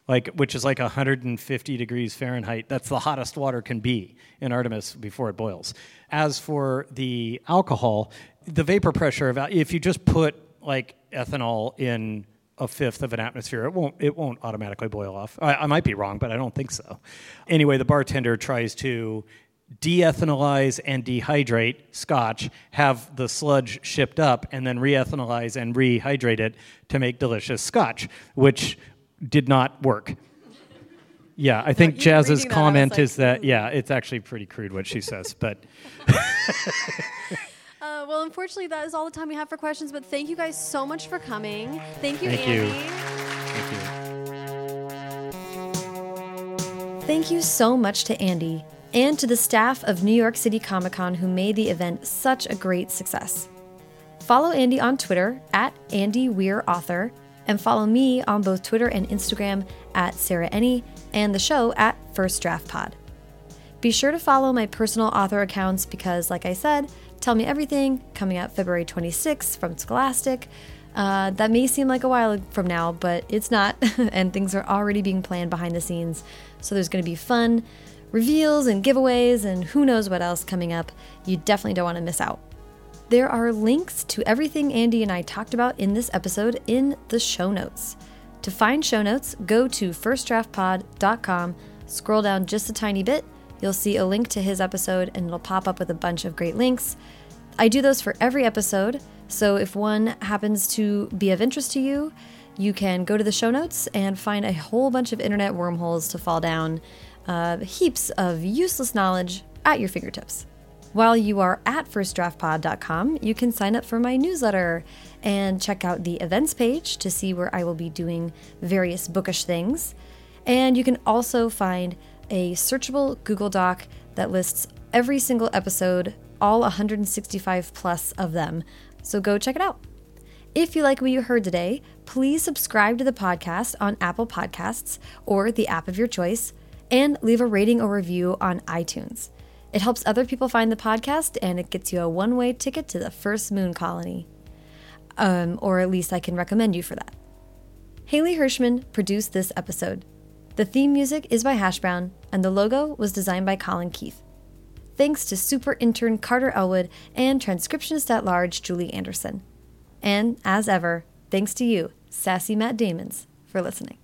like which is like 150 degrees Fahrenheit. That's the hottest water can be in Artemis before it boils. As for the alcohol, the vapor pressure of if you just put like ethanol in a fifth of an atmosphere, it won't it won't automatically boil off. I, I might be wrong, but I don't think so. Anyway, the bartender tries to de-ethanolyze and dehydrate scotch, have the sludge shipped up, and then re-ethanolyze and rehydrate it to make delicious scotch, which did not work. Yeah, I think you Jazz's reading that, comment like, is that yeah, it's actually pretty crude what she says, but Uh, well, unfortunately, that is all the time we have for questions. But thank you guys so much for coming. Thank you, Thank you. Andy. Thank you so much to Andy and to the staff of New York City Comic Con who made the event such a great success. Follow Andy on Twitter at Andy Weir Author, and follow me on both Twitter and Instagram at Sarah Enni and the show at First Draft Pod. Be sure to follow my personal author accounts because, like I said, Tell Me Everything coming out February 26th from Scholastic. Uh, that may seem like a while from now, but it's not, and things are already being planned behind the scenes. So there's going to be fun reveals and giveaways and who knows what else coming up. You definitely don't want to miss out. There are links to everything Andy and I talked about in this episode in the show notes. To find show notes, go to firstdraftpod.com, scroll down just a tiny bit, you'll see a link to his episode, and it'll pop up with a bunch of great links. I do those for every episode, so if one happens to be of interest to you, you can go to the show notes and find a whole bunch of internet wormholes to fall down, uh, heaps of useless knowledge at your fingertips. While you are at firstdraftpod.com, you can sign up for my newsletter and check out the events page to see where I will be doing various bookish things. And you can also find a searchable Google Doc that lists every single episode, all 165 plus of them. So go check it out. If you like what you heard today, please subscribe to the podcast on Apple Podcasts or the app of your choice, and leave a rating or review on iTunes. It helps other people find the podcast and it gets you a one way ticket to the first moon colony. Um, or at least I can recommend you for that. Haley Hirschman produced this episode. The theme music is by Hash Brown, and the logo was designed by Colin Keith. Thanks to super intern Carter Elwood and transcriptionist at large Julie Anderson. And as ever, thanks to you, Sassy Matt Damons, for listening.